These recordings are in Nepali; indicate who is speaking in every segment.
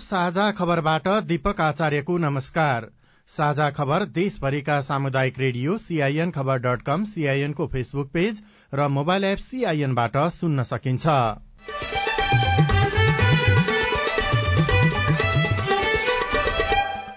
Speaker 1: साझा खबरबाट दीपक आचार्यको नमस्कार। साझा खबर देशभरिका सामुदायिक रेडियो सीआईएन खबर डट कम सीआईएनको फेसबुक पेज र मोबाइल एप सीआईएनबाट सुन्न सकिन्छ।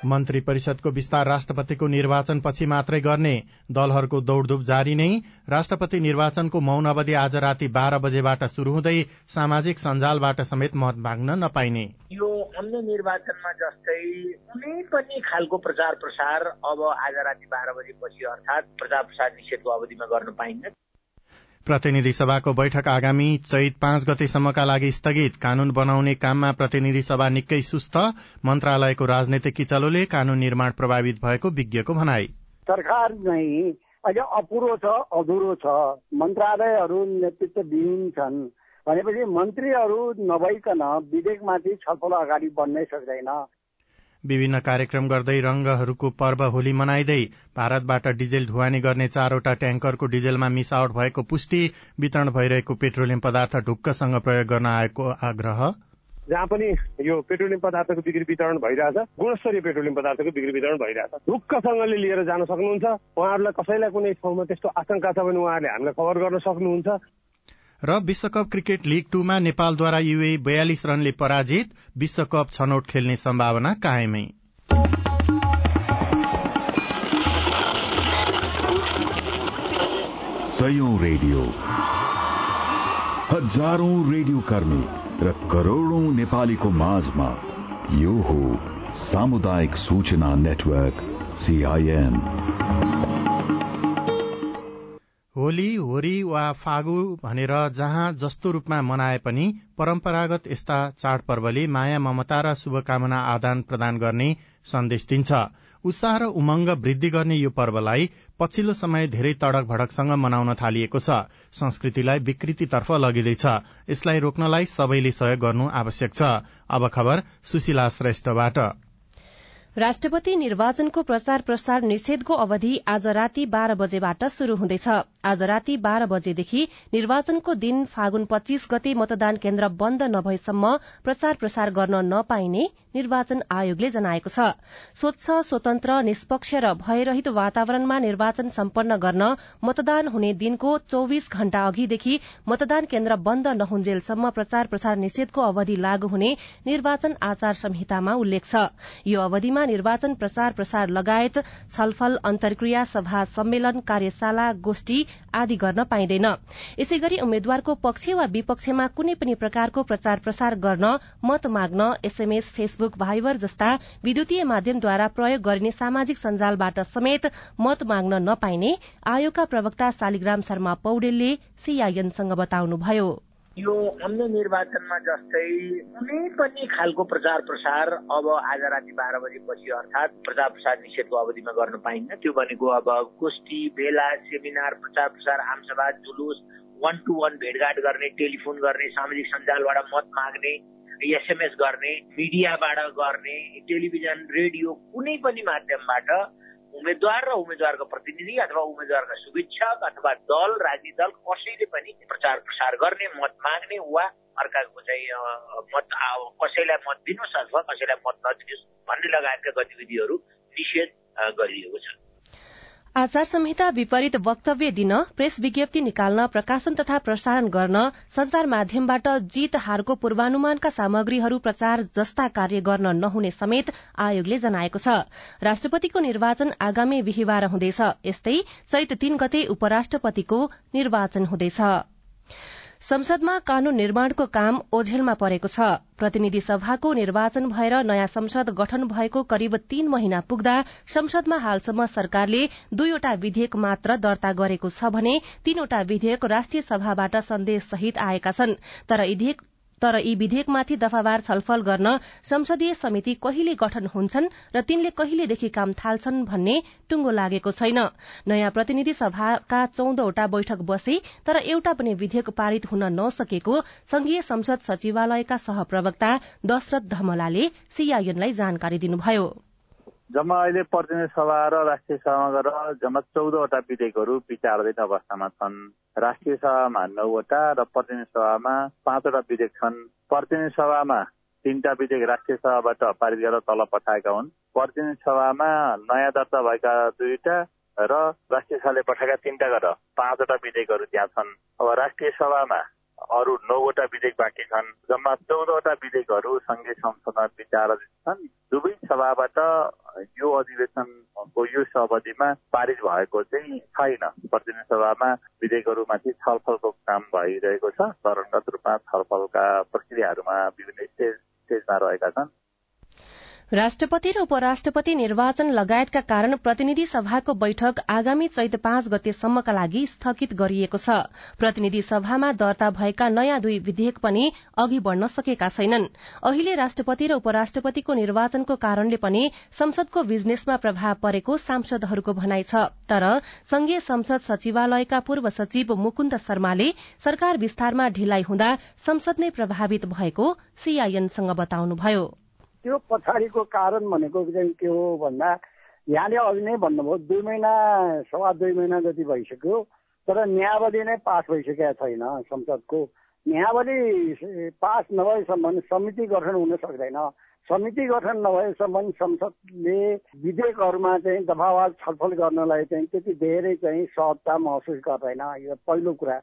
Speaker 1: मन्त्री परिषदको विस्तार राष्ट्रपतिको निर्वाचनपछि मात्रै गर्ने दलहरूको दौड़धूप जारी नै राष्ट्रपति निर्वाचनको मौन अवधि आज राति बाह्र बजेबाट शुरू हुँदै सामाजिक सञ्जालबाट समेत मत माग्न नपाइने।
Speaker 2: यो अन्य निर्वाचनमा जस्तै कुनै पनि खालको प्रचार प्रसार अब आज राति बाह्र बजेपछि अर्थात प्रचार प्रसार निषेधको अवधिमा गर्न पाइन्न।
Speaker 1: प्रतिनिधि सभाको बैठक आगामी चैत पाँच गतेसम्मका लागि स्थगित। कानून बनाउने काममा प्रतिनिधि सभा निकै सुस्त। मन्त्रालयको राजनैतिक किचलोले कानून निर्माण प्रभावित भएको विज्ञको भनाई।
Speaker 3: सरकार नै अहिले अपुरो छ अधुरो छ। मन्त्रालयहरू नेतृत्वविहीन छन्। भनेपछि मन्त्रीहरू नभइकन विधेयकमाथि छलफल अगाडि बढ्नै सक्दैन।
Speaker 1: विभिन्न कार्यक्रम गर्दै रंगहरूको पर्व होली मनाइँदै भारतबाट डिजेल ढुवानी गर्ने चारवटा ट्याङ्करको डिजेलमा मिसावट भएको पुष्टि वितरण भइरहेको पेट्रोलियम पदार्थ ढुक्कसँग प्रयोग गर्न आएको आग्रह?
Speaker 4: जहाँ पनि यो पेट्रोलियम पदार्थको बिक्री वितरण भइरहेछ गुणस्तरीय पेट्रोलियम पदार्थको बिक्री वितरण भइरहेछ। ढुक्कसँगले लिएर जान सक्नुहुन्छ। उहाँहरूलाई कसैलाई कुनै ठाउँमा त्यस्तो आशंका छ भने उहाँहरूले हामीलाई खबर गर्न सक्नुहुन्छ।
Speaker 1: र विश्वकप क्रिकेट लीग टूमा नेपालद्वारा युए बयालिस रनले पराजित विश्वकप छनौट खेल्ने सम्भावना कायमै।
Speaker 5: रेडियो। हजारौं रेडियो कर्मी र करोड़ौं नेपालीको माझमा यो हो सामुदायिक सूचना नेटवर्क सीआईएन
Speaker 1: होली होरी वा फागु भनेर जहाँ जस्तो रूपमा मनाए पनि परम्परागत यस्ता चाडपर्वले माया ममता र शुभकामना आदान प्रदान गर्ने सन्देश दिन्छ। उत्साह र उमंग वृद्धि गर्ने यो पर्वलाई पछिल्लो समय धेरै तडक भडकसँग मनाउन थालिएको छ। संस्कृतिलाई विकृतितर्फ लगिँदैछ। यसलाई रोक्नलाई सबैले सहयोग गर्नु आवश्यक छ। अब खबर सुशीला श्रेष्ठबाट।
Speaker 6: राष्ट्रपति निर्वाचनको प्रचार प्रसार निषेधको अवधि आज राति बाह्र बजेबाट शुरू हुँदैछ। आज राति बाह्र बजेदेखि निर्वाचनको दिन फागुन पच्चीस गते मतदान केन्द्र बन्द नभएसम्म प्रचार प्रसार गर्न नपाइने निर्वाचन आयोगले जनाएको छ। स्वच्छ स्वतन्त्र निष्पक्ष र भयरहित वातावरणमा निर्वाचन सम्पन्न गर्न मतदान हुने दिनको चौविस घण्टा अघिदेखि मतदान केन्द्र बन्द नहुन्जेलसम्म प्रचार प्रसार निषेधको अवधि लागू हुने निर्वाचन आचार संहितामा उल्लेख छ। यो अवधिमा निर्वाचन प्रचार प्रसार लगायत छलफल अन्तर्क्रिया सभा सम्मेलन कार्यशाला गोष्ठी आदि गर्न पाइँदैन। यसै गरी उम्मेद्वारको पक्ष वा विपक्षमा कुनै पनि प्रकारको प्रचार प्रसार गर्न मत माग्न एसएमएस फेसबुक भाइबर जस्ता विद्युतीय माध्यमद्वारा प्रयोग गरिने सामाजिक सञ्जालबाट समेत मत माग्न नपाइने आयोगका प्रवक्ता शालिग्राम शर्मा पौडेलले सीआईएनसँग बताउनुभयो।
Speaker 2: यो अन्य निर्वाचनमा जस्तै कुनै पनि खालको प्रचार प्रसार अब आज राति बाह्र बजेपछि अर्थात् प्रचार प्रसार निषेधको अवधिमा गर्न पाइन्न। त्यो भनेको अब गोष्ठी भेला सेमिनार प्रचार प्रसार आमसभा जुलुस वान टू वान भेटघाट गर्ने टेलिफोन गर्ने सामाजिक सञ्जालबाट मत माग्ने एसएमएस गर्ने मिडियाबाट गर्ने टेलिभिजन रेडियो कुनै पनि माध्यमबाट उम्मेद्वार र उम्मेद्वारको प्रतिनिधि अथवा उम्मेद्वारका शुभेच्छक अथवा दल राजनीतिक दल कसैले पनि प्रचार प्रसार गर्ने मत माग्ने वा अर्काको चाहिँ मत कसैलाई मत दिनुहोस् अथवा कसैलाई मत नदिनुहोस् भन्ने लगायतका गतिविधिहरू निषेध गरिएको छ।
Speaker 6: आचार संहिता विपरीत वक्तव्य दिन प्रेस विज्ञप्ति निकाल्न प्रकाशन तथा प्रसारण गर्न संचार माध्यमबाट जीत हारको पूर्वानुमानका सामग्रीहरू प्रचार जस्ता कार्य गर्न नहुने समेत आयोगले जनाएको छ। राष्ट्रपतिको निर्वाचन आगामी बिहिबार हुँदैछ। यस्तै चैत तीन गते उपराष्ट्रपतिको निर्वाचन हुँदैछ। संसदमा कानून निर्माणको काम ओझेलमा परेको छ। प्रतिनिधि सभाको निर्वाचन भएर नयाँ संसद गठन भएको करिब तीन महिना पुग्दा संसदमा हालसम्म सरकारले दुईवटा विधेयक मात्र दर्ता गरेको छ भने तीनवटा विधेयक राष्ट्रिय सभाबाट सन्देश सहित आएका छन्। तर तर यी विधेयकमाथि दफावार छलफल गर्न संसदीय समिति कहिले गठन हुन्छन् र तिनले कहिलेदेखि काम थाल्छन् भन्ने टुंगो लागेको छैन। नयाँ प्रतिनिधि सभाका चौधवटा बैठक बसे तर एउटा पनि विधेयक पारित हुन नसकेको संघीय संसद सचिवालयका सहप्रवक्ता दशरथ धमलाले सीआईएनलाई जानकारी दिनुभयो।
Speaker 7: जम्मा अहिले प्रतिनिधि सभा र राष्ट्रिय सभामा गरेर जम्मा चौधवटा विधेयकहरू विचाराधीन अवस्थामा छन्। राष्ट्रिय सभामा नौवटा र प्रतिनिधि सभामा पाँचवटा विधेयक छन्। प्रतिनिधि सभामा तिनवटा विधेयक राष्ट्रिय सभाबाट पारित गरेर तल पठाएका हुन्। प्रतिनिधि सभामा नयाँ दर्ता भएका दुईटा र राष्ट्रिय सभाले पठाएका तिनवटा गरेर पाँचवटा विधेयकहरू त्यहाँ छन्। अब राष्ट्रिय सभामा अरू नौवटा विधेयक बाँकी छन् जम्मा चौधवटा विधेयकहरू सङ्घीय संसदमा विचाराधीन छन्। दुवै सभाबाट यो अधिवेशनको यो अवधिमा पारित भएको चाहिँ छैन। प्रतिनिधि सभामा विधेयकहरूमाथि छलफलको काम भइरहेको छ। चरणगत रूपमा छलफलका प्रक्रियाहरूमा विभिन्न स्टेज स्टेजमा रहेका छन्।
Speaker 6: राष्ट्रपति र उपराष्ट्रपति निर्वाचन लगायतका कारण प्रतिनिधि सभाको बैठक आगामी चैत पाँच गतेसम्मका लागि स्थगित गरिएको छ। प्रतिनिधि सभामा दर्ता भएका नयाँ दुई विधेयक पनि अघि बढ़न सकेका छैनन्। अहिले राष्ट्रपति र उपराष्ट्रपतिको निर्वाचनको कारणले पनि संसदको बिजनेसमा प्रभाव परेको सांसदहरूको भनाइ छ। तर संघीय संसद सचिवालयका पूर्व सचिव मुकुन्द शर्माले सरकार विस्तारमा ढिलाइ हुँदा संसद नै प्रभावित भएको सीआईएनसँग बताउनुभयो।
Speaker 3: त्यो पछाडिको कारण भनेको चाहिँ के हो भन्दा यहाँले अघि नै भन्नुभयो दुई महिना सवा दुई महिना जति भइसक्यो तर न्यायावली नै पास भइसकेका छैन संसदको। न्यायावली पास नभएसम्म समिति गठन हुन सक्दैन। समिति गठन नभएसम्म संसदले विधेयकहरूमा चाहिँ दफावार छलफल गर्नलाई चाहिँ त्यति धेरै चाहिँ सहजता महसुस गर्दैन। यो पहिलो कुरा।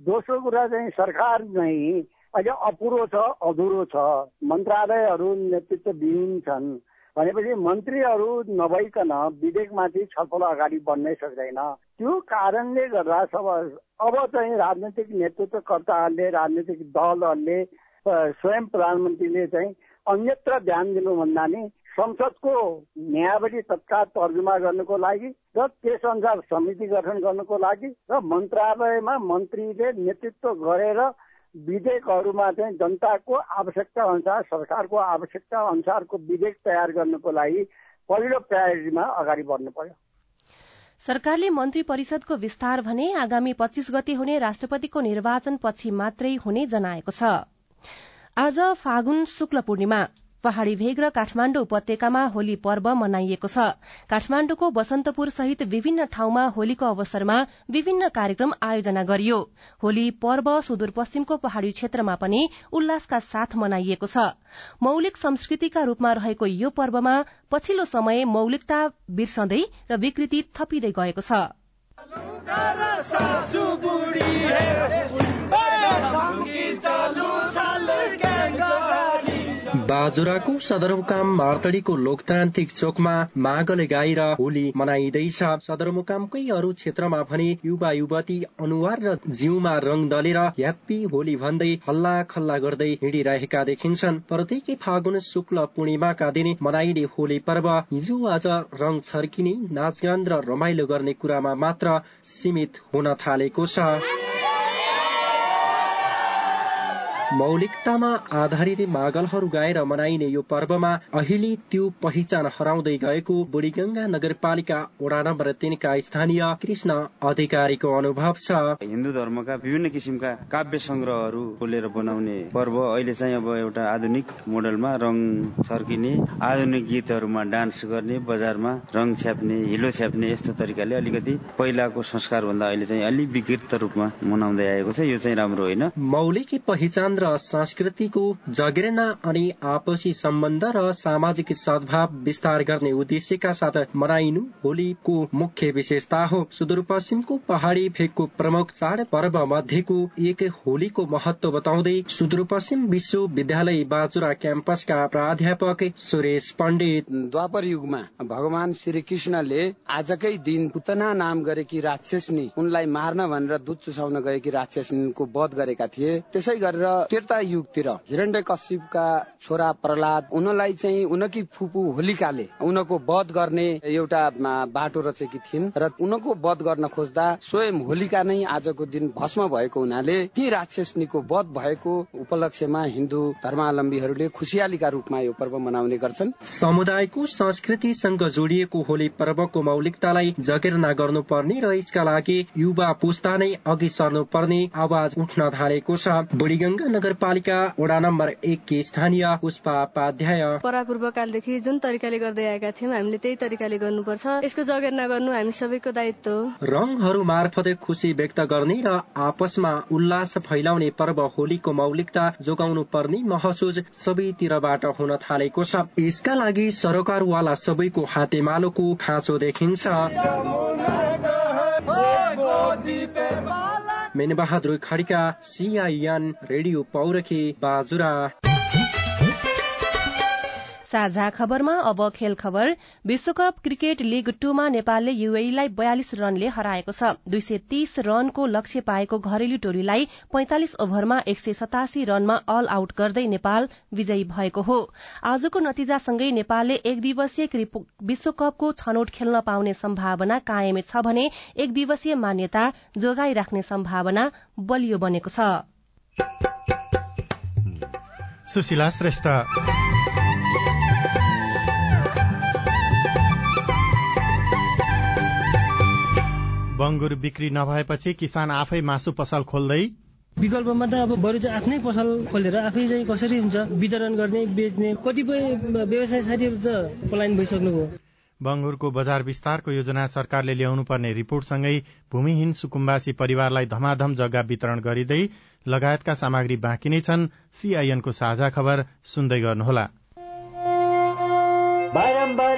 Speaker 3: दोस्रो कुरा चाहिँ सरकार नै अहिले अपुरो छ अधुरो छ। मन्त्रालयहरू नेतृत्वविहीन छन्। भनेपछि मन्त्रीहरू नभइकन विधेयकमाथि छलफल अगाडि बढ्नै सक्दैन। त्यो कारणले गर्दा सब अब चाहिँ राजनैतिक नेतृत्वकर्ताहरूले राजनैतिक दलहरूले स्वयं प्रधानमन्त्रीले चाहिँ अन्यत्र ध्यान दिनुभन्दा नि संसदको न्यायावली तत्काल तर्जुमा गर्नुको लागि र त्यसअनुसार समिति गठन गर्नुको लागि र मन्त्रालयमा मन्त्रीले नेतृत्व गरेर विधेयकहरूमा चाहिँ जनताको आवश्यकता अनुसार सरकारको आवश्यकता अनुसारको विधेयक तयार गर्नको लागि पहिलो प्रायोरिटीमा अगाडि बढ्नु पर्यो।
Speaker 6: सरकारले मन्त्री परिषदको विस्तार भने आगामी पच्चीस गते हुने राष्ट्रपतिको निर्वाचन पछि मात्रै हुने जनाएको छ। आज फागुन शुक्ल पूर्णिमा। पहाड़ी भेग र काठमाण्डु उपत्यकामा होली पर्व मनाइएको छ। काठमाण्डुको बसन्तपुर सहित विभिन्न ठाउँमा होलीको अवसरमा विभिन्न कार्यक्रम आयोजना गरियो। होली पर्व सुदूरपश्चिमको पहाड़ी क्षेत्रमा पनि उल्लासका साथ मनाइएको छ। मौलिक संस्कृतिका रूपमा रहेको यो पर्वमा पछिल्लो समय मौलिकता बिर्सँदै र विकृति थपिँदै गएको छ।
Speaker 8: बाजुराको सदरमुकाम मार्तडीको लोकतान्त्रिक चोकमा मागले गाएर होली मनाइँदैछ। सदरमुकामकै अरू क्षेत्रमा भने युवा युवती अनुहार र जिउमा रंग दलेर ह्याप्पी होली भन्दै हल्ला खल्ला गर्दै हिँडिरहेका देखिन्छन्। प्रत्येकै फागुन शुक्ल पूर्णिमाका दिन मनाइने होली पर्व हिजो आज रंग छर्किने नाचगान र रमाइलो गर्ने कुरामा मात्र सीमित हुन थालेको छ। मौलिकतामा आधारित मागलहरू गाएर मनाइने यो पर्वमा अहिले त्यो पहिचान हराउँदै गएको बुढीगंगा नगरपालिका वडा नम्बर तीनका स्थानीय कृष्ण अधिकारीको अनुभव छ।
Speaker 9: हिन्दू धर्मका विभिन्न किसिमका काव्य संग्रहहरू खोलेर बनाउने पर्व अहिले चाहिँ अब एउटा आधुनिक मोडलमा रङ छर्किने आधुनिक गीतहरूमा डान्स गर्ने बजारमा रङ छ्याप्ने हिलो छ्याप्ने यस्तो तरिकाले अलिकति पहिलाको संस्कार भन्दा अहिले चाहिँ अलिक विकृत रूपमा मनाउँदै आएको छ। यो चाहिँ राम्रो होइन।
Speaker 8: मौलिक पहिचान र संस्कृतिको जगेर्ना अनि आपसी सम्बन्ध र सामाजिक सद्भाव विस्तार गर्ने उद्देश्यका साथ मनाइनु होलीको मुख्य विशेषता हो। सुदूरपश्चिमको पहाड़ी भेगको प्रमुख चाड पर्व मध्येको एक होलीको महत्व बताउँदै सुदूरपश्चिम विश्वविद्यालय बाजुरा क्याम्पसका प्राध्यापक सुरेश पण्डित।
Speaker 10: द्वापर युगमा भगवान श्री कृष्णले आजकै दिन पुतना नाम गरेकी राक्षसनी उनलाई मार्न भनेर दुध चुसाउन गएकी राक्षसनीको वध गरेका थिए। त्यसै गरेर त्रेता युगतिर हिरण्य कश्यपका छोरा प्रहलाद उनलाई चाहिँ उनकी फुपू होलिकाले उनको वध गर्ने एउटा बाटो रचेकी थिइन् र उनको वध गर्न खोज्दा स्वयं होलिका नै आजको दिन भस्म भएको हुनाले ती राक्षसनीको वध भएको उपलक्ष्यमा हिन्दू धर्मावलम्बीहरूले खुसियालीका रूपमा यो पर्व मनाउने गर्छन्।
Speaker 8: समुदायको संस्कृतिसँग जोडिएको होली पर्वको मौलिकतालाई जगेर्ना गर्नुपर्ने र यसका लागि युवा पुस्ता नै अघि सर्नुपर्ने आवाज उठ्न थालेको छ। बुढीगंगा महानगरपालिका वडा नम्बर एककी स्थानीय पुष्पा उपाध्याय
Speaker 11: परापूर्वकालदेखि जुन तरिकाले गर्दै आएका थियौँ हामीले त्यही तरिकाले गर्नुपर्छ यसको जगेर्ना गर्नु हामी सबैको दायित्व हो
Speaker 8: रङहरू मार्फत खुसी व्यक्त गर्ने र आपसमा उल्लास फैलाउने पर्व होलीको मौलिकता जोगाउनु पर्ने महसुस सबैतिरबाट हुन थालेको छ यसका लागि सरकारवाला सबैको हातेमालोको खाँचो देखिन्छ मेनबहादुर खड्का सिआइएन रेडियो पौरखी बाजुरा।
Speaker 6: साझा खबरमा अब खेल खबर। विश्वकप क्रिकेट लीग टूमा नेपालले युएईलाई बयालिस रनले हराएको छ। दुई सय तीस रनको लक्ष्य पाएको घरेलु टोलीलाई पैंतालिस ओभरमा एक सय सतासी रनमा अल आउट गर्दै नेपाल विजयी भएको हो। आजको नतिजासँगै नेपालले एक दिवसीय विश्वकपको छनौट खेल्न पाउने सम्भावना कायमै छ भने एक दिवसीय मान्यता जोगाइराख्ने सम्भावना बलियो बनेको
Speaker 1: छ। बंगुर बिक्री नभएपछि किसान आफै मासु पसल खोल्दै
Speaker 12: विकल्पमा त अब बरु चाहिँ आफ्नै पसल खोलेर आफै चाहिँ कसरी हुन्छ? वितरण गर्ने बेच्ने कतिपय व्यवसाय साथीहरू त पलायन भइसक्नुभयो।
Speaker 1: बंगुरको बजार विस्तारको योजना सरकारले ल्याउनु पर्ने रिपोर्टसँगै भूमिहीन सुकुम्बासी परिवारलाई धमाधम जग्गा वितरण गरिँदै लगायतका सामग्री बाँकी नै छन् सीआईएनको साझा खबर सुन्दै गर्नुहोला।
Speaker 13: बारम्बार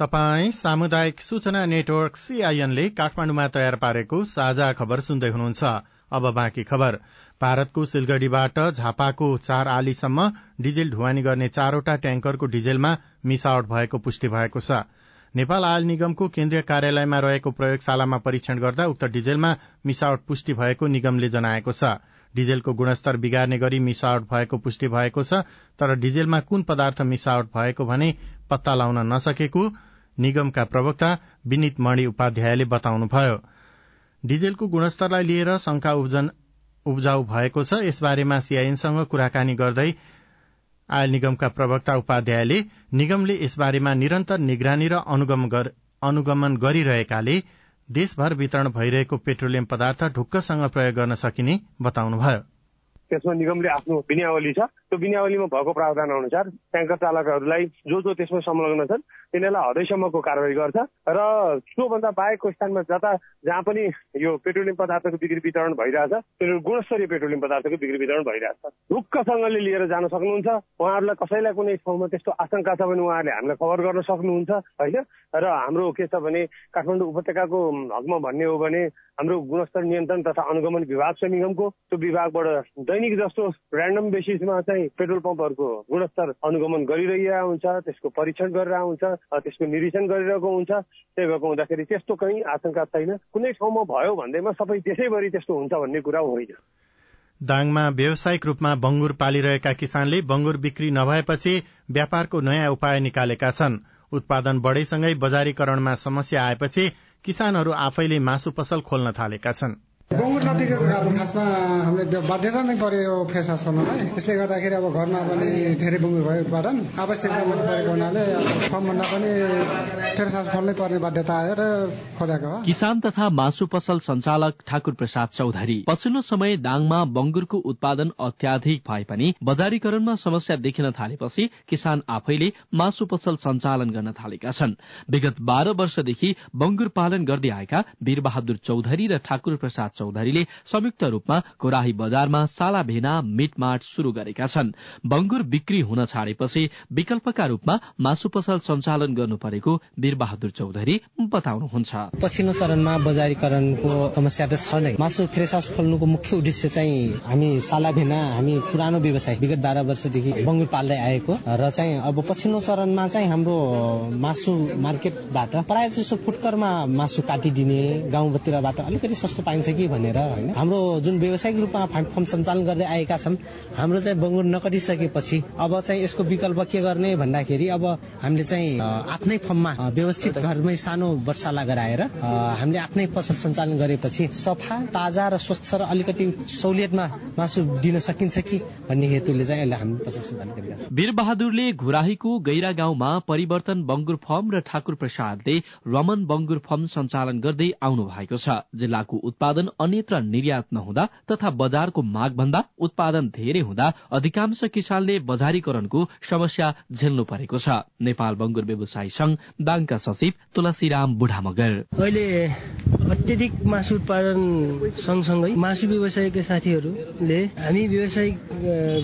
Speaker 1: तपाई सामुदायिक सूचना नेटवर्क सीआईएनले काठमाडौँमा तयार पारेको साझा खबर सुन्दै हुनुहुन्छ। अब बाँकी खबर। भारतको सिलगढ़ीबाट झापाको चार आलीसम्म डिजेल ढुवानी गर्ने चारवटा ट्याङ्करको डिजेलमा मिसावट भएको पुष्टि भएको छ। नेपाल आयल निगमको केन्द्रीय कार्यालयमा रहेको प्रयोगशालामा परीक्षण गर्दा उक्त डिजेलमा मिसावट पुष्टि भएको निगमले जनाएको छ। डिजेलको गुणस्तर बिगार्ने गरी मिसावट भएको पुष्टि भएको छ तर डिजेलमा कुन पदार्थ मिसावट भएको भने पत्ता लाउन नसकेको निगमका प्रवक्ता विनित मणि उपाध्यायले बताउनुभयो डिजेलको गुणस्तरलाई लिएर शंका उब्जाउ भएको छ। यसबारेमा सीआईएनसँग कुराकानी गर्दै आयल निगमका प्रवक्ता उपाध्यायले निगमले यसबारेमा निरन्तर निगरानी र अनुगमन गरिरहेकाले देशभर वितरण भइरहेको पेट्रोलियम पदार्थ ढुक्कसँग प्रयोग गर्न सकिने बताउनुभयो।
Speaker 4: त्यसमा निगमले आफ्नो विनियावली छ। त्यो विनियावलीमा भएको प्रावधान अनुसार ट्याङ्कर चालकहरूलाई जो जो त्यसमा संलग्न छन् तिनीहरूलाई हदैसम्मको कारवाही गर्छ र त्योभन्दा बाहेकको स्थानमा जता जहाँ पनि यो पेट्रोलियम पदार्थको बिक्री वितरण भइरहेछ त्यो गुणस्तरीय पेट्रोलियम पदार्थको बिक्री वितरण भइरहेछ। ढुक्कसँगले लिएर जान सक्नुहुन्छ। उहाँहरूलाई कसैलाई कुनै ठाउँमा त्यस्तो आशंका छ भने उहाँहरूले हामीलाई खबर गर्न सक्नुहुन्छ होइन? र हाम्रो के छ भने काठमाडौँ उपत्यकाको हकमा भन्ने हो भने हाम्रो गुणस्तर नियन्त्रण तथा अनुगमन विभाग छ निगमको त्यो विभागबाट दैनिक जस्तो ऱ्यान्डम बेसिसमा चाहिँ पेट्रोल पम्पहरूको गुणस्तर अनुगमन गरिरहेको हुन्छ त्यसको परीक्षण गरेर हुन्छ त्यसको निरीक्षण गरिरहेको हुन्छ। त्यही भएको हुँदाखेरि त्यस्तो कहीँ आशंका छैन। कुनै ठाउँमा भयो भन्दैमा सबै देशैभरि त्यस्तो हुन्छ भन्ने कुरा होइन।
Speaker 1: दाङमा व्यावसायिक रूपमा बंगुर पालिरहेका किसानले बंगुर बिक्री नभएपछि व्यापारको नयाँ उपाय निकालेका छन्। उत्पादन बढ़ेसँगै बजारीकरणमा समस्या आएपछि किसानहरू आफैले मासु पसल खोल्न थालेका छन्।
Speaker 14: बङ्गुर नदिएको अब खासमा हामीले बाध्यता नै पर्यो फेस वास गर्नलाई त्यसले गर्दाखेरि अब घरमा पनि धेरै बङ्गुर भयो उत्पादन। आवश्यकता पनि परेको हुनाले फर्मभन्दा पनि फेस वास खोल्नै पर्ने बाध्यता आयो र खोलेको हो।
Speaker 15: किसान तथा मासु पसल सञ्चालक ठाकुर प्रसाद चौधरी पछिल्लो समय दाङमा बंगुरको उत्पादन अत्याधिक भए पनि बजारीकरणमा समस्या देखिन थालेपछि किसान आफैले मासु पसल सञ्चालन गर्न थालेका छन्। विगत बाह्र वर्षदेखि बंगुर पालन गर्दै आएका वीरबहादुर चौधरी र ठाकुर प्रसाद चौधरीले संयुक्त रूपमा कोराही बजारमा साला भेना मिटमाट शुरू गरेका छन्। बंगुर बिक्री हुन छाडेपछि विकल्पका रूपमा मासु पसल सञ्चालन गर्नु परेको वीरबहादुर चौधरी बताउनुहुन्छ।
Speaker 16: पछिल्लो चरणमा बजारीकरणको समस्या त छ नै। मासु फ्रेस हाउस खोल्नुको मुख्य उद्देश्य चाहिँ हामी साला भेना हामी पुरानो व्यवसाय विगत बाह्र वर्षदेखि बङ्गुर पाल्दै आएको। र चाहिँ अब पछिल्लो चरणमा चाहिँ हाम्रो मासु मार्केटबाट प्रायः जसो फुटकरमा मासु काटिदिने गाउँतिरबाट अलिकति सस्तो पाइन्छ कि भनेर होइन? हाम्रो जुन व्यावसायिक रूपमा फर्म सञ्चालन गर्दै आएका छन् हाम्रो चाहिँ बङ्गुर नकटिसकेपछि अब चाहिँ यसको विकल्प के गर्ने भन्दाखेरि अब हामीले चाहिँ आफ्नै फर्ममा व्यवस्थित घरमै सानो वर्षाला गराएर हामीले आफ्नै पसल सञ्चालन गरेपछि सफा ताजा र स्वच्छ र अलिकति सहुलियतमा मासु दिन सकिन्छ कि भन्ने हेतुले चाहिँ अहिले हामी पसल सञ्चालन गरेका छौँ।
Speaker 15: वीरबहादुरले घुराहीको गैरा गाउँमा परिवर्तन बंगुर फर्म र ठाकुर प्रसादले रमन बंगुर फर्म सञ्चालन गर्दै आउनु भएको छ। जिल्लाको उत्पादन अन्यत्र निर्यात नहुँदा तथा बजारको माग भन्दा उत्पादन धेरै हुँदा अधिकांश किसानले बजारीकरणको समस्या झेल्नु परेको छ। नेपाल बंगुर व्यवसायी संघ दाङका सचिव तुलसीराम बुढा मगर
Speaker 12: अहिले अत्यधिक मासु उत्पादन सँगसँगै मासु व्यवसायका साथीहरूले हामी व्यवसाय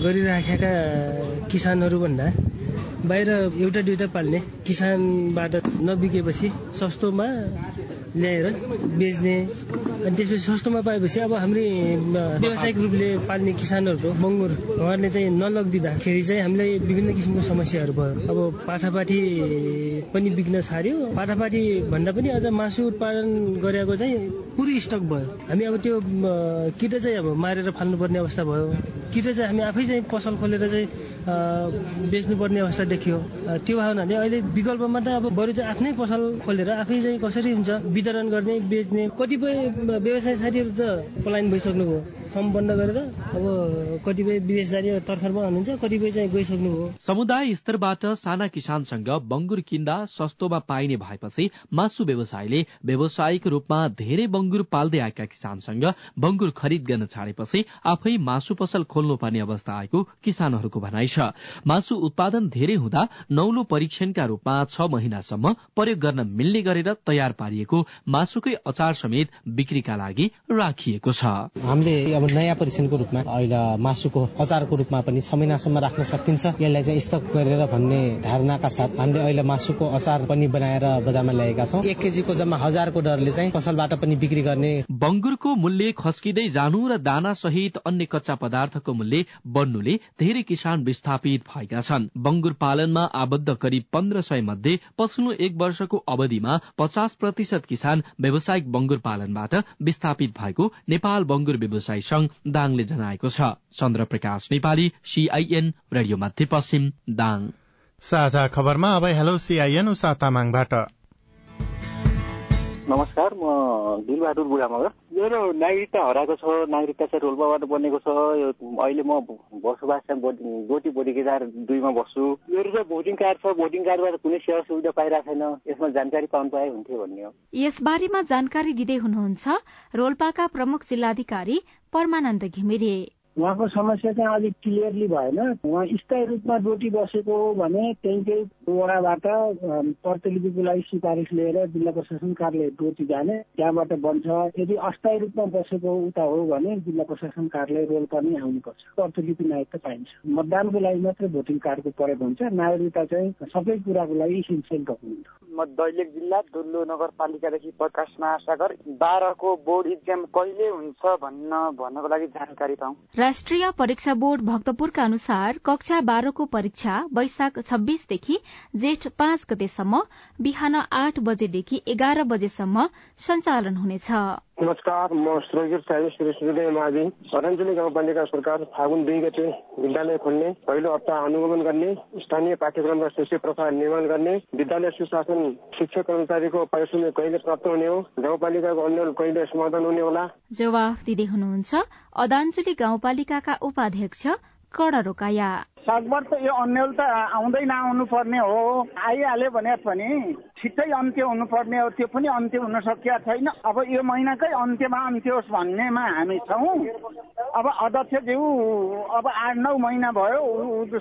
Speaker 12: गरिराखेका किसानहरू भन्दा बाहिर एउटा दुइटा पाल्ने किसानबाट नबिकेपछि सस्तोमा ल्याएर बेच्ने अनि त्यसपछि सस्तोमा पाएपछि अब हाम्रो व्यावसायिक रूपले पाल्ने किसानहरूको बङ्गुर उहाँहरूले चाहिँ नलगिदिँदाखेरि चाहिँ हामीलाई विभिन्न किसिमको समस्याहरू भयो। अब पाठापाठी पनि बिक्न छाड्यो पाठापाठी भन्दा पनि अझ मासु उत्पादन गरेको चाहिँ पुरै स्टक भयो। हामी अब त्यो कि त चाहिँ अब मारेर फाल्नुपर्ने अवस्था भयो। कि त चाहिँ हामी आफै चाहिँ पसल खोलेर चाहिँ बेच्नुपर्ने अवस्था देखियो। त्यो भने अहिले विकल्पमा त अब बरु चाहिँ आफ्नै पसल खोलेर आफै चाहिँ कसरी हुन्छ? वितरण गर्ने बेच्ने कतिपय व्यवसाय साथीहरू त पलायन भइसक्नुभयो। बन्द गरेर अब कतिपय विदेश जाने तर्खरमा हुनुहुन्छ कतिपय चाहिँ गइसक्नुभयो
Speaker 15: समुदाय स्तरबाट साना किसानसँग बंगुर किन्दा सस्तोमा पाइने भएपछि मासु व्यवसायले व्यावसायिक रूपमा धेरै बंगुर पाल्दै आएका किसानसँग बंगुर खरिद गर्न छाडेपछि आफै मासु पसल खोल्नु पर्ने अवस्था आएको किसानहरूको भनाइ छ। मासु उत्पादन धेरै हुँदा नौलो परीक्षणका रूपमा छ महिनासम्म प्रयोग गर्न मिल्ने गरेर तयार पारिएको मासुकै अचार समेत बिक्रीका लागि राखिएको छ।
Speaker 16: हामीले अब नयाँ परीक्षणको रूपमा अहिले मासुको अचारको रूपमा पनि छ महिनासम्म राख्न सकिन्छ। यसलाई चाहिँ स्टक गरेर भन्ने धारणाका साथ हामीले अहिले मासुको अचार पनि बनाएर बजारमा ल्याएका छौँ। एक केजीको जम्मा हजारको दरले चाहिँ पसलबाट पनि बिक्री गर्ने
Speaker 15: बंगुरको मूल्य खस्किँदै जानु र दाना सहित अन्य कच्चा पदार्थको मूल्य बढ्नुले धेरै किसान विस्थापित भएका छन्। बंगुर पालनमा आबद्ध करिब पन्ध्र सय मध्ये पछिल्लो एक वर्षको अवधिमा पचास प्रतिशत किसान व्यावसायिक बंगुर पालनबाट विस्थापित भएको नेपाल बंगुर व्यवसायी संघ दाङले जनाएको छ। Chandra Prakash Nepali CIN radio Madhyapashchim Dang.
Speaker 1: साझा खबरमा अब हेलो सीआईएन उषा तामाङबाट।
Speaker 17: नमस्कार म दिलबहादुर बुढा मगर मेरो नागरिकता हराएको छ नागरिकता चाहिँ रोल्पाबाट बनेको छ। यो अहिले म बसोबास चाहिँ गोटी केदार दुईमा बस्छु। मेरो चाहिँ भोटिङ कार्ड छ भोटिङ कार्डबाट कुनै सेवा सुविधा पाइरहेको छैन। यसमा जानकारी पाउनु पाए हुन्थ्यो भन्ने हो।
Speaker 18: यसबारेमा जानकारी दिँदै हुनुहुन्छ रोल्पाका प्रमुख जिल्लाधिकारी परमानन्द घिमिरे।
Speaker 3: उहाँको समस्या चाहिँ अलिक क्लियरली भएन। उहाँ स्थायी रूपमा डोटी बसेको हो भने त्यही त्यही वडाबाट प्रतिलिपिको लागि सिफारिस लिएर जिल्ला प्रशासन कार्यालय डोटी जाने त्यहाँबाट बन्छ। यदि अस्थायी रूपमा बसेको उता हो भने जिल्ला प्रशासन कार्यालय रोल्पा नै आउनुपर्छ। प्रतिलिपि नागरिकता पाइन्छ। मतदानको लागि मात्रै भोटिङ कार्डको प्रयोग हुन्छ। नागरिकता चाहिँ सबै कुराको लागि इसेन्सियल डकुमेन्ट
Speaker 19: म दैलेख जिल्ला दुल्लु नगरपालिकादेखि प्रकाश महासागर। बाह्रको बोर्ड इक्जाम कहिले हुन्छ भन्न भन्नको लागि जानकारी पाऊ।
Speaker 18: राष्ट्रिय परीक्षा बोर्ड भक्तपुरका अनुसार कक्षा बाह्रको परीक्षा वैशाख छब्बीसदेखि जेठ पाँच गतेसम्म बिहान आठ बजेदेखि एघार बजेसम्म सञ्चालन हुनेछ।
Speaker 4: नमस्कार म स्रोगिर साइन्स सूर्य माझी। अरञ्जली गाउँपालिका सरकार फागुन दुई गते विद्यालय खोल्ने पहिलो हप्ता अनुगमन गर्ने स्थानीय पाठ्यक्रम र शिक्षक प्रथा निर्माण गर्ने विद्यालय सुशासन शिक्षक कर्मचारीको पारिश्रमिक कहिले प्राप्त हुने हो गाउँपालिकाको अन्यल कहिले समाधान हुने होला?
Speaker 18: जवाफ दिँदै हुनुहुन्छ अदाञ्जली गाउँपालिकाका उपाध्यक्ष कर्ण रोकाया
Speaker 20: सकभर त यो अन्यल त आउँदै नआउनु पर्ने हो। आइहाल्यो भने पनि छिट्टै अन्त्य हुनुपर्ने हो। त्यो पनि अन्त्य हुन सकिया छैन। अब यो महिनाकै अन्त्यमा अन्त्य होस् भन्नेमा हामी छौँ। अब अध्यक्षज्यू अब आठ नौ महिना भयो।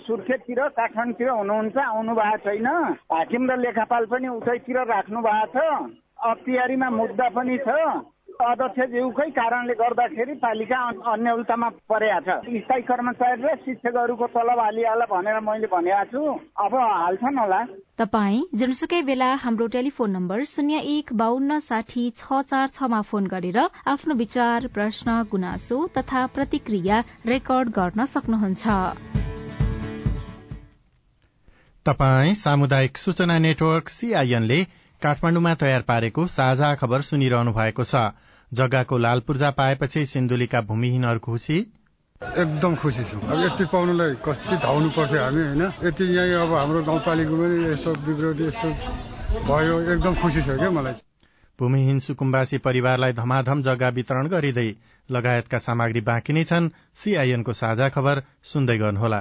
Speaker 20: सुर्खेततिर काठमाडौँतिर हुनुहुन्छ आउनु भएको छैन। हाकिम र लेखापाल पनि उतैतिर राख्नु भएको छ। अख्तियारीमा मुद्दा पनि छ। अध्यक्षज्यूकै कारणले गर्दाखेरि पालिका अन्यलतामा परेको छ। स्थायी कर्मचारी र शिक्षकहरूको तलब हालिहाल भनेर मैले भनेको छु। अब हाल्छन् होला।
Speaker 18: तपाई जुनसुकै बेला हाम्रो टेलिफोन नम्बर शून्य एक बान्न साठी छ चार छमा फोन गरेर आफ्नो विचार प्रश्न गुनासो तथा प्रतिक्रिया रेकर्ड गर्न सक्नुहुन्छ।
Speaker 1: तपाई सामुदायिक सूचना नेटवर्क सीआईएनले काठमाण्डुमा तयार पारेको साझा खबर सुनिरहनु भएको छ। जग्गाको लाल पूर्जा पाएपछि सिन्धुलीका भूमिहीनहरू खुसी?
Speaker 14: एकदम खुसी छु। अब यति पाउनुलाई कति धाउनु पर्थ्यो हामी होइन? यति यहाँ अब हाम्रो गाउँपालिकामा पनि यस्तो बिग्रियो यस्तो भयो एकदम खुसी छ क्या मलाई।
Speaker 1: भूमिहीन सुकुम्बासी परिवारलाई धमाधम जग्गा वितरण गरिँदै लगायतका सामग्री बाँकी नै छन्। सीआईएनको साझा खबर सुन्दै गर्नुहोला।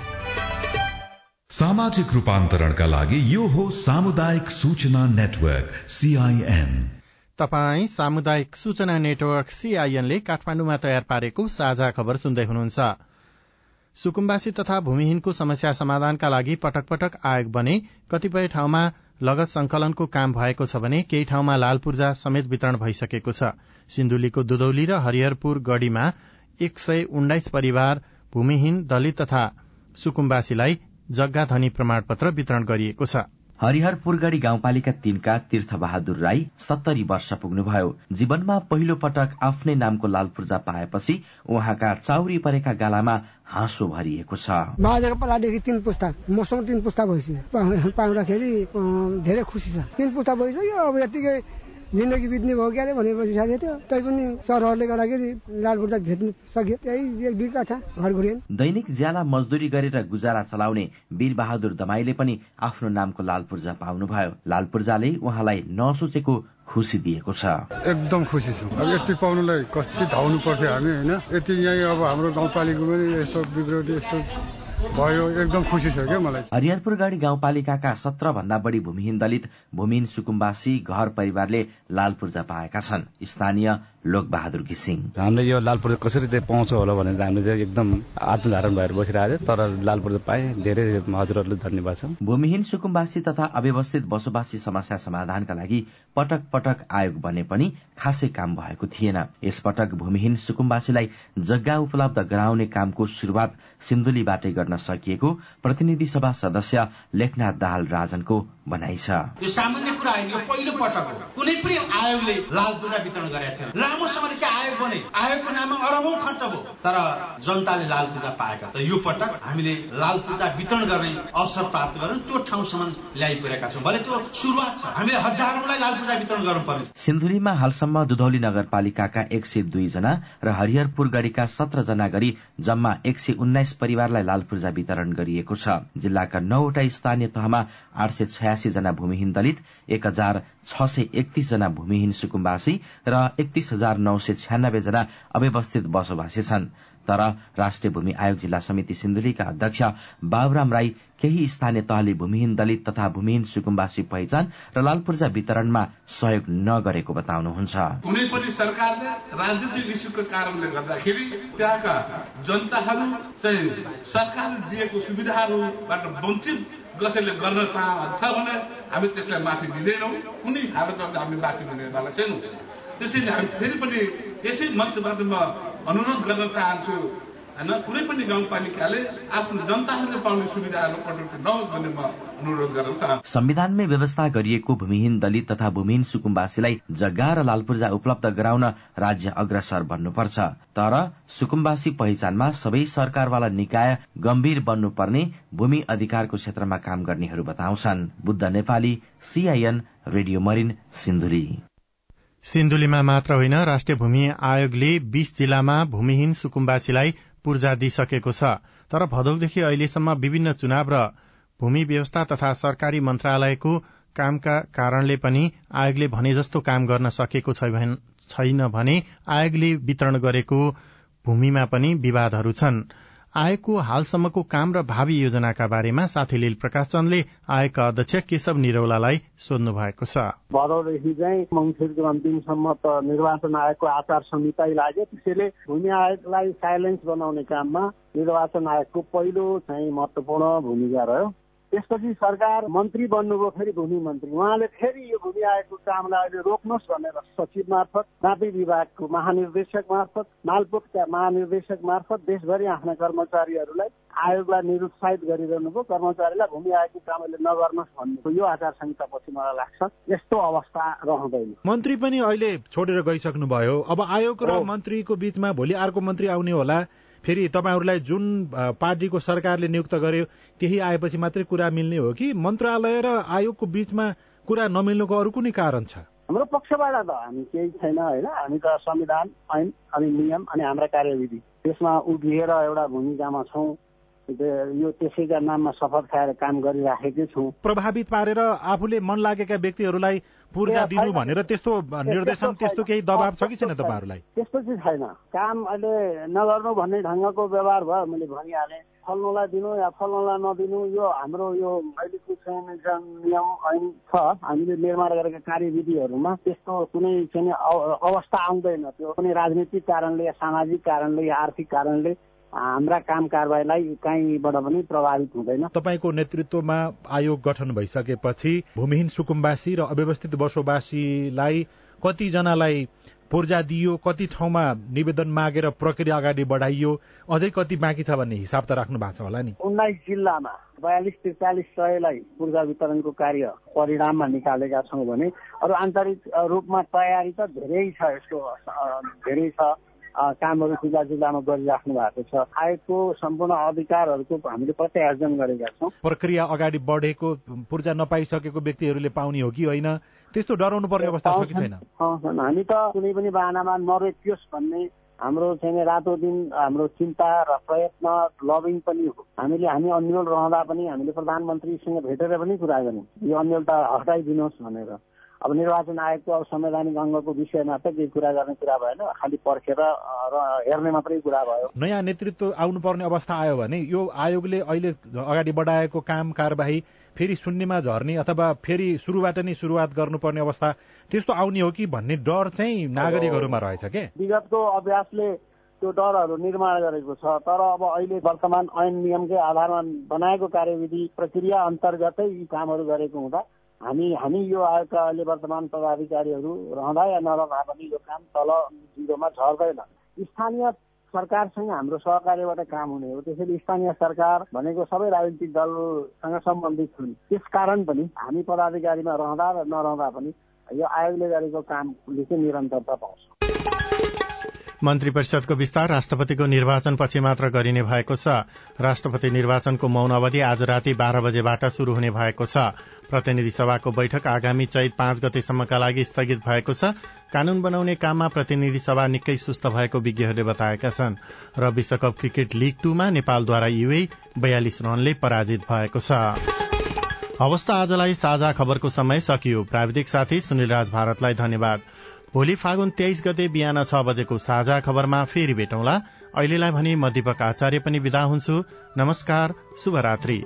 Speaker 5: सामाजिक रूपान्तरणका लागि यो हो सामुदायिक सूचना नेटवर्क सीआईएन
Speaker 1: तपाई सामुदायिक सूचना नेटवर्क सीआईएनले काठमाण्डुमा तयार पारेको साझा खबर सुन्दै हुनुहुन्छ। सुकुम्बासी तथा भूमिहीनको समस्या समाधानका लागि पटक पटक आयोग बने कतिपय ठाउँमा लगत संकलनको काम भएको छ भने केही ठाउँमा लाल पूर्जा समेत वितरण भइसकेको छ। सिन्धुलीको दुधौली र हरिहरपुर गढ़ीमा एक सय उन्नाइस परिवार भूमिहीन दलित तथा सुकुम्बासीलाई जग्गा धनी प्रमाणपत्र वितरण गरिएको छ।
Speaker 21: हरिहरपुरगढ़ी गाउँपालिका तीनका तीर्थ बहादुर राई सत्तरी वर्ष पुग्नुभयो। जीवनमा पहिलो पटक आफ्नै नामको लाल पूर्जा पाएपछि उहाँका चाउरी परेका गालामा हाँसो भरिएको छ।
Speaker 22: बाजेको पालादेखि तीन पुस्ता मसँग तीन पुस्ता भइसक्यो। पाउँदाखेरि धेरै खुसी छ। तीन पुस्ता भइसक्यो अब यतिकै जिन्दगी बित्ने भयो क्यारे भनेपछि साथी थियो तै पनि सरहरूले गर्दाखेरि लाल पूर्जा भेट्न सक्यो। त्यही एक दुई काठा घर घुरिएन
Speaker 21: दैनिक ज्याला मजदुरी गरेर गुजारा चलाउने वीर बहादुर दमाईले पनि आफ्नो नामको लाल पूर्जा पाउनुभयो। लाल पूर्जाले उहाँलाई नसोचेको खुसी दिएको छ।
Speaker 14: एकदम खुसी छु। अब यति पाउनुलाई कति धाउनु पर्थ्यो हामी होइन? यति यहीँ अब हाम्रो गाउँपालिका पनि यस्तो बिग्रियो यस्तो भयो एकदम खुसी छ क्या मलाई।
Speaker 21: हरिहरपुर गाडी गाउँपालिकाका सत्र भन्दा बढी भूमिहीन दलित भूमिहीन सुकुम्बासी घर परिवारले लाल पूर्जा पाएका छन्। स्थानीय लोक बहादुर घिसिङ
Speaker 23: हामीले यो लाल पूर्जा कसरी चाहिँ पाउँछौँ होला भनेर हामीले चाहिँ एकदम आत्मधारण भएर बसिरहेको थियो तर लाल पूर्जा पाए। धेरै हजुरहरूले धन्यवाद छ।
Speaker 21: भूमिहीन सुकुम्बासी तथा अव्यवस्थित बसोबासी समस्या समाधानका लागि पटक पटक आयोग बने पनि खासै काम भएको थिएन। यसपटक भूमिहीन सुकुम्बासीलाई जग्गा उपलब्ध गराउने कामको शुरूआत सिन्धुलीबाटै गर्न सकिएको प्रतिनिधि सभा सदस्य लेखनाथ दाहाल राजनको भनाइ छ।
Speaker 24: यो सामान्य कुरा होइन यो पहिलो पटक हो। कुनै पनि आयोगले लाल पूजा वितरण गरेका थिएन। लामो समयदेखि आयोग बने? आयोगको नाममा अरबौं खर्च भयो। तर जनताले लाल पूजा पाएका त। यो पटक हामीले लाल पूजा वितरण गर्ने अवसर प्राप्त गर्यौं त्यो ठाउँसम्म ल्याइपुगेका छौँ। भले त्यो शुरूआत छ। हामीले हजारौंलाई लाल पूजा वितरण गर्नुपर्ने
Speaker 21: सिन्धुलीमा हालसम्म दुधौली नगरपालिकाका एक सय दुई जना र हरिहरपुर गढीका सत्र जना गरी जम्मा एक सय उन्नाइस परिवारलाई लाल पूर्जा वितरण गरिएको छ। जिल्लाका नौवटा स्थानीय तहमा आठ सय छयासी जना भूमिहीन दलित एक हजार छ सय एकतीस जना भूमिहीन सुकुम्बासी र एकतीस हजार नौ सय छ्यानब्बे जना अव्यवस्थित बसोबासी छन्। तर राष्ट्रिय भूमि आयोग जिल्ला समिति सिन्धुलीका अध्यक्ष बाबुराम राई केही स्थानीय तहले भूमिहीन दलित तथा भूमिहीन सुकुम्बासी पहिचान र लाल पूर्जा वितरणमा सहयोग नगरेको बताउनुहुन्छ।
Speaker 25: कुनै पनि सरकारले राजनीतिक इस्युको कारणले गर्दाखेरि त्यहाँका जनताहरू चाहिँ सरकारले दिएको सुविधाहरूबाट वञ्चित कसैले गर्न चाहन्छ भने हामी त्यसलाई माफी दिँदैनौँ कुनै हालतमा हामी माफी दिनेवाला छैनौँ। त्यसैले हामी फेरि पनि यसै मञ्चबाट म अनुरोध गर्न चाहन्छु न कुनै पनि गाउँपालिकाले आफ्नो जनताहरूले पाउने सुविधाहरू कटौती नहोस् भन्ने म अनुरोध गर्न चाहन्छु।
Speaker 21: संविधानमै व्यवस्था गरिएको भूमिहीन दलित तथा भूमिहीन सुकुम्बासीलाई जग्गा र लालपूर्जा उपलब्ध गराउन राज्य अग्रसर बन्नुपर्छ। तर सुकुम्बासी पहिचानमा सबै सरकारवाला निकाय गम्भीर बन्नुपर्ने भूमि अधिकारको क्षेत्रमा काम गर्नेहरू बताउँछन्। Buddha Nepali CIN radio Marin Sindhuli.
Speaker 1: सिन्धुलीमा मात्र होइन राष्ट्रिय भूमि आयोगले बीस जिल्लामा भूमिहीन सुकुम्बासीलाई पूर्जा दिइसकेको छ। तर भदौदेखि अहिलेसम्म विभिन्न चुनाव र भूमि व्यवस्था तथा सरकारी मन्त्रालयको कामका कारणले पनि आयोगले भने जस्तो काम गर्न सकेको छैन भने आयोगले वितरण गरेको भूमिमा पनि विवादहरू छन्। आयोगको हालसम्मको काम र भावी योजनाका बारेमा साथी लील प्रकाश चन्दले आयोगका अध्यक्ष केशव निरौलालाई सोध्नु भएको छ।
Speaker 3: भदौदेखि चाहिँ मङ्सिरको अन्तिमसम्म त निर्वाचन आयोगको आचार संहिता लाग्यो। त्यसैले भूमि आयोगलाई साइलेन्स बनाउने काममा निर्वाचन आयोगको पहिलो चाहिँ महत्वपूर्ण भूमिका रह्यो। त्यसपछि सरकार मन्त्री बन्नुभयो फेरि भूमि मन्त्री उहाँले फेरि यो भूमि आयोगको कामलाई अहिले रोक्नुहोस् भनेर सचिव मार्फत नापी विभागको महानिर्देशक मार्फत मालपोतका महानिर्देशक मार्फत देशभरि आफ्ना कर्मचारीहरूलाई आयोगलाई निरुत्साहित गरिरहनु भयो। कर्मचारीलाई भूमि आयोगको काम अहिले नगर्नुहोस् भन्ने यो आचार संहितापछि मलाई लाग्छ यस्तो अवस्था रहँदैन।
Speaker 26: मन्त्री पनि अहिले छोडेर गइसक्नुभयो। अब आयोग र मन्त्रीको बीचमा भोलि अर्को मन्त्री आउने होला। फेरि तपाईँहरूलाई जुन पार्टीको सरकारले नियुक्त गर्यो त्यही आएपछि मात्रै कुरा मिल्ने हो कि? मन्त्रालय र आयोगको बीचमा कुरा नमिल्नुको अरू कुनै कारण छ?
Speaker 3: हाम्रो पक्षबाट त हामी केही छैन होइन? हामी त संविधान ऐन अनि नियम अनि हाम्रा कार्यविधि। त्यसमा उभिएर एउटा भूमिकामा छौँ। यो त्यसैका नाममा शपथ खाएर काम गरिराखेकै छौँ।
Speaker 26: प्रभावित पारेर आफूले मन लागेका व्यक्तिहरूलाई पूर्जा दिनु भनेर त्यस्तो निर्देशन त्यस्तो केही दबाब छ कि छैन तपाईँहरूलाई?
Speaker 3: त्यस्तो चाहिँ छैन। काम अहिले नगर्नु भन्ने ढङ्गको व्यवहार भयो मैले भनिहालेँ। फल्नुलाई दिनु या फल्नुलाई नदिनु यो हाम्रो यो अहिलेको चाहिँ नियम ऐन छ। हामीले निर्माण गरेका कार्यविधिहरूमा त्यस्तो कुनै चाहिँ अवस्था आउँदैन। त्यो कुनै राजनीतिक कारणले या सामाजिक कारणले या आर्थिक कारणले हाम्रा काम कारवाहीलाई कहीँबाट पनि प्रभावित हुँदैन।
Speaker 26: तपाईँको नेतृत्वमा आयोग गठन भइसकेपछि भूमिहीन सुकुम्बासी र अव्यवस्थित बसोबासीलाई कतिजनालाई पूर्जा दियो कति ठाउँमा निवेदन मागेर प्रक्रिया अगाडि बढाइयो अझै कति बाँकी छ भन्ने हिसाब त राख्नु भएको छ होला नि।
Speaker 3: उन्नाइस जिल्लामा बयालिस त्रिचालिस सयलाई पूर्जा वितरणको कार्य परिणाममा निकालेका छौँ भने अरू आन्तरिक रूपमा तयारी त धेरै छ यसको धेरै छ। कामहरू जिल्ला जिल्लामा गरिराख्नु भएको छ। आयोगको सम्पूर्ण अधिकारहरूको हामीले प्रत्यार्जन गरेका छौँ।
Speaker 26: प्रक्रिया अगाडि बढेको पूर्जा नपाइसकेको व्यक्तिहरूले पाउने हो कि होइन? त्यस्तो डराउनु पर्ने अवस्था छ कि छैन?
Speaker 3: हामी त कुनै पनि बाहनामा नरोकियोस् भन्ने हाम्रो चाहिँ रातो दिन हाम्रो चिन्ता र प्रयत्न लबिङ पनि हो। हामीले हामी अन्यल रहँदा पनि हामीले प्रधानमन्त्रीसँग भेटेर पनि कुरा गऱ्यौँ। यो अन्यलता हटाइदिनुहोस् भनेर। अब निर्वाचन आयोगको अब संवैधानिक अङ्गको विषयमा त केही कुरा गर्ने कुरा भएन खालि पर्खेर र हेर्ने मात्रै कुरा भयो।
Speaker 26: नयाँ नेतृत्व आउनुपर्ने अवस्था आयो भने यो आयोगले अहिले अगाडि बढाएको काम कारवाही फेरि शून्यमा झर्ने अथवा फेरि सुरुबाट नै सुरुवात गर्नुपर्ने अवस्था त्यस्तो आउने हो कि भन्ने डर चाहिँ नागरिकहरूमा रहेछ के?
Speaker 3: विगतको अभ्यासले त्यो डरहरू निर्माण गरेको छ तर अब अहिले वर्तमान ऐन नियमकै आधारमा बनाएको कार्यविधि प्रक्रिया अन्तर्गतै यी कामहरू गरेको हुँदा हामी हामी यो आयोगका अहिले वर्तमान पदाधिकारीहरू रहँदा या नरहँदा पनि यो काम तल जिरोमा झर्दैन। स्थानीय सरकारसँग हाम्रो सहकार्यबाट काम हुने हो। त्यसैले स्थानीय सरकार भनेको सबै राजनीतिक दलसँग सम्बन्धित हुन्। त्यस कारण पनि हामी पदाधिकारीमा रहँदा र नरहँदा पनि यो आयोगले गरेको कामले चाहिँ निरन्तरता पाउँछ।
Speaker 1: मन्त्री परिषदको विस्तार राष्ट्रपतिको निर्वाचन पछि मात्र गरिने भएको छ। राष्ट्रपति निर्वाचनको मौन अवधि आज राति बाह्र बजेबाट शुरू हुने भएको छ। प्रतिनिधि सभाको बैठक आगामी चैत पाँच गतेसम्मका लागि स्थगित भएको छ। कानून बनाउने काममा प्रतिनिधि सभा निकै सुस्त भएको विज्ञहरूले बताएका छन्। र विश्वकप क्रिकेट लीग टूमा नेपालद्वारा युए बयालिस रनले पराजित भएको छ। अवस्था आजलाई साझा खबरको समय सकियो। प्राविधिक साथी सुनिल राज भारतलाई धन्यवाद। भोलि फागुन तेइस गते बिहान छ बजेको साझा खबरमा फेरि भेटौँला। अहिलेलाई भने म आचार्य पनि विदा हुन्छु। नमस्कार शुभरात्री।